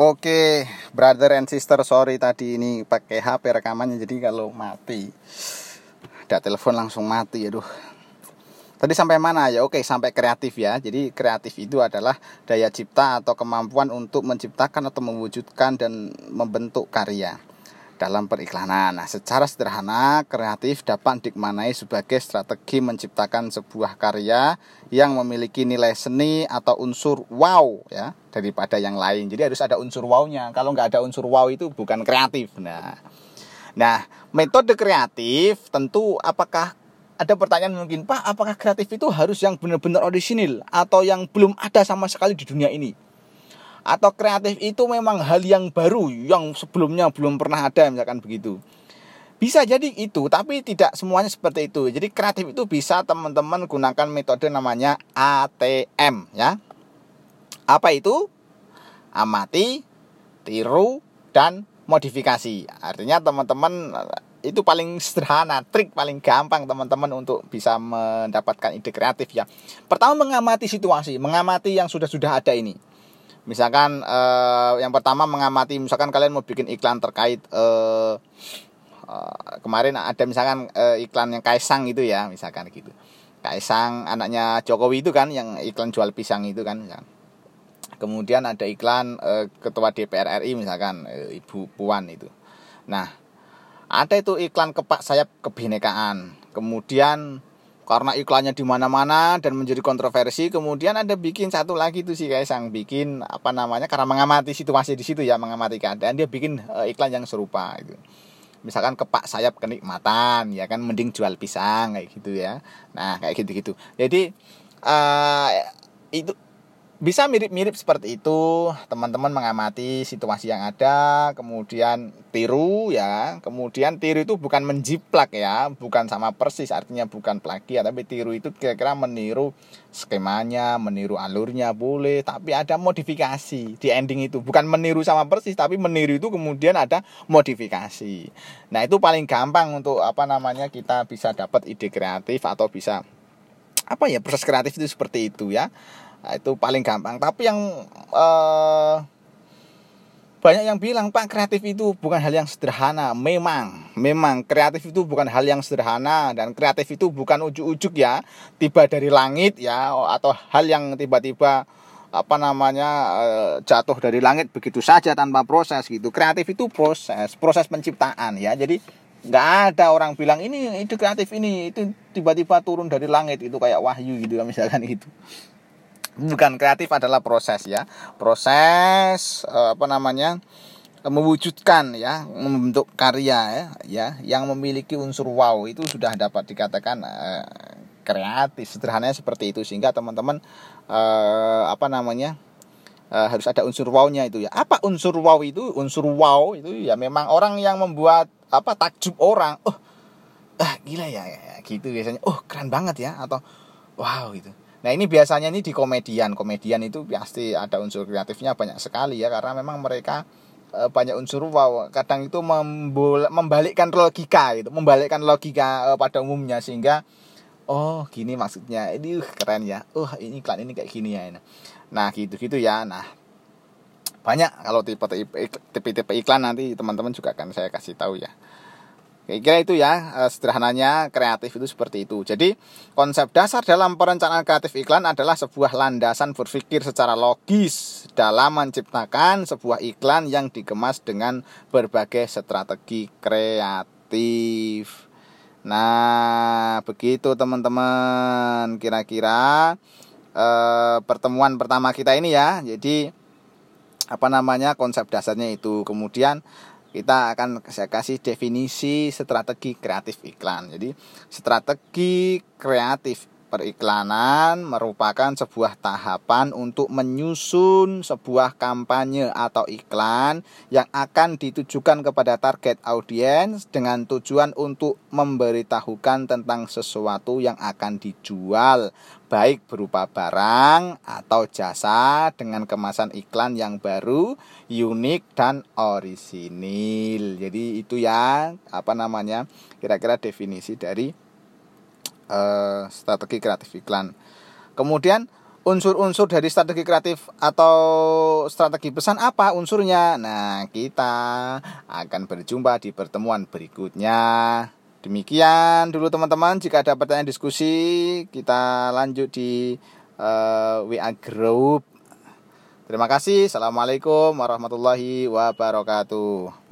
Oke, brother and sister, sorry tadi ini pakai HP rekamannya jadi kalau mati ada telepon langsung mati aduh. Tadi sampai mana ya? Oke, sampai kreatif ya. Jadi kreatif itu adalah daya cipta atau kemampuan untuk menciptakan atau mewujudkan dan membentuk karya dalam periklanan. Nah, secara sederhana, kreatif dapat dimaknai sebagai strategi menciptakan sebuah karya yang memiliki nilai seni atau unsur wow ya daripada yang lain. Jadi harus ada unsur wow-nya. Kalau nggak ada unsur wow itu bukan kreatif. Nah, nah metode kreatif tentu apakah ada pertanyaan mungkin Pak, apakah kreatif itu harus yang benar-benar orisinil atau yang belum ada sama sekali di dunia ini? Atau kreatif itu memang hal yang baru yang sebelumnya belum pernah ada misalkan begitu. Bisa jadi itu tapi tidak semuanya seperti itu. Jadi kreatif itu bisa teman-teman gunakan metode namanya ATM ya. Apa itu? Amati tiru dan modifikasi. Artinya teman-teman itu paling sederhana trik paling gampang teman-teman untuk bisa mendapatkan ide kreatif ya. Pertama mengamati situasi mengamati yang sudah-sudah ada ini misalkan uh, yang pertama mengamati misalkan kalian mau bikin iklan terkait uh, uh, kemarin ada misalkan uh, iklan yang Kaisang itu ya misalkan gitu. Kaisang anaknya Jokowi itu kan yang iklan jual pisang itu kan misalkan. kemudian ada iklan uh, ketua DPR RI misalkan uh, Ibu Puan itu. Nah ada itu iklan kepak sayap kebinekaan kemudian karena iklannya di mana-mana dan menjadi kontroversi kemudian ada bikin satu lagi tuh si Kaisang bikin apa namanya karena mengamati situasi di situ ya mengamati keadaan dia bikin uh, iklan yang serupa itu misalkan kepak sayap kenikmatan ya kan mending jual pisang kayak gitu ya. Nah kayak gitu-gitu. Jadi uh, itu bisa mirip-mirip seperti itu. Teman-teman mengamati situasi yang ada kemudian tiru ya. Kemudian tiru itu bukan menjiplak ya. Bukan sama persis artinya bukan plagiat tapi tiru itu kira-kira meniru skemanya meniru alurnya boleh. Tapi ada modifikasi di ending itu. Bukan meniru sama persis tapi meniru itu kemudian ada modifikasi. Nah itu paling gampang untuk apa namanya kita bisa dapat ide kreatif atau bisa apa ya proses kreatif itu seperti itu ya Nah, itu paling gampang. Tapi yang uh, banyak yang bilang Pak kreatif itu bukan hal yang sederhana. Memang, memang kreatif itu bukan hal yang sederhana dan kreatif itu bukan ujuk-ujuk ya tiba dari langit ya atau hal yang tiba-tiba apa namanya uh, jatuh dari langit begitu saja tanpa proses gitu. Kreatif itu proses, proses penciptaan ya. Jadi nggak ada orang bilang ini ide kreatif ini itu tiba-tiba turun dari langit itu kayak wahyu gitu misalkan itu bukan kreatif adalah proses ya. Proses eh, apa namanya mewujudkan ya membentuk karya ya ya yang memiliki unsur wow itu sudah dapat dikatakan uh, kreatif. Sederhananya seperti itu sehingga teman-teman uh, apa namanya uh, harus ada unsur wow-nya itu ya. Apa unsur wow itu? Unsur wow itu ya memang orang yang membuat apa takjub orang oh ah gila ya, ya gitu biasanya. Oh keren banget ya atau wow gitu Nah ini biasanya ini di komedian, komedian itu pasti ada unsur kreatifnya banyak sekali ya karena memang mereka e, banyak unsur wow kadang itu membol, membalikkan logika gitu, membalikkan logika e, pada umumnya sehingga oh gini maksudnya ini uh, keren ya, oh ini iklan ini kayak gini ya. Nah gitu gitu ya, nah banyak kalau tipe-tipe iklan nanti teman-teman juga akan saya kasih tahu ya. Kira-kira itu ya eh, sederhananya kreatif itu seperti itu. Jadi konsep dasar dalam perencanaan kreatif iklan adalah sebuah landasan berpikir secara logis dalam menciptakan sebuah iklan yang dikemas dengan berbagai strategi kreatif. Nah, begitu teman-teman. Kira-kira eh, pertemuan pertama kita ini ya. Jadi apa namanya konsep dasarnya itu. Kemudian kita akan saya kasih definisi strategi kreatif iklan. Jadi, strategi kreatif periklanan merupakan sebuah tahapan untuk menyusun sebuah kampanye atau iklan yang akan ditujukan kepada target audiens dengan tujuan untuk memberitahukan tentang sesuatu yang akan dijual baik berupa barang atau jasa dengan kemasan iklan yang baru, unik dan orisinil. Jadi itu ya apa namanya kira-kira definisi dari uh, strategi kreatif iklan. Kemudian unsur-unsur dari strategi kreatif atau strategi pesan apa unsurnya? Nah, kita akan berjumpa di pertemuan berikutnya. Demikian dulu teman-teman. Jika ada pertanyaan diskusi, kita lanjut di uh, eh, WA Group. Terima kasih. Assalamualaikum warahmatullahi wabarakatuh.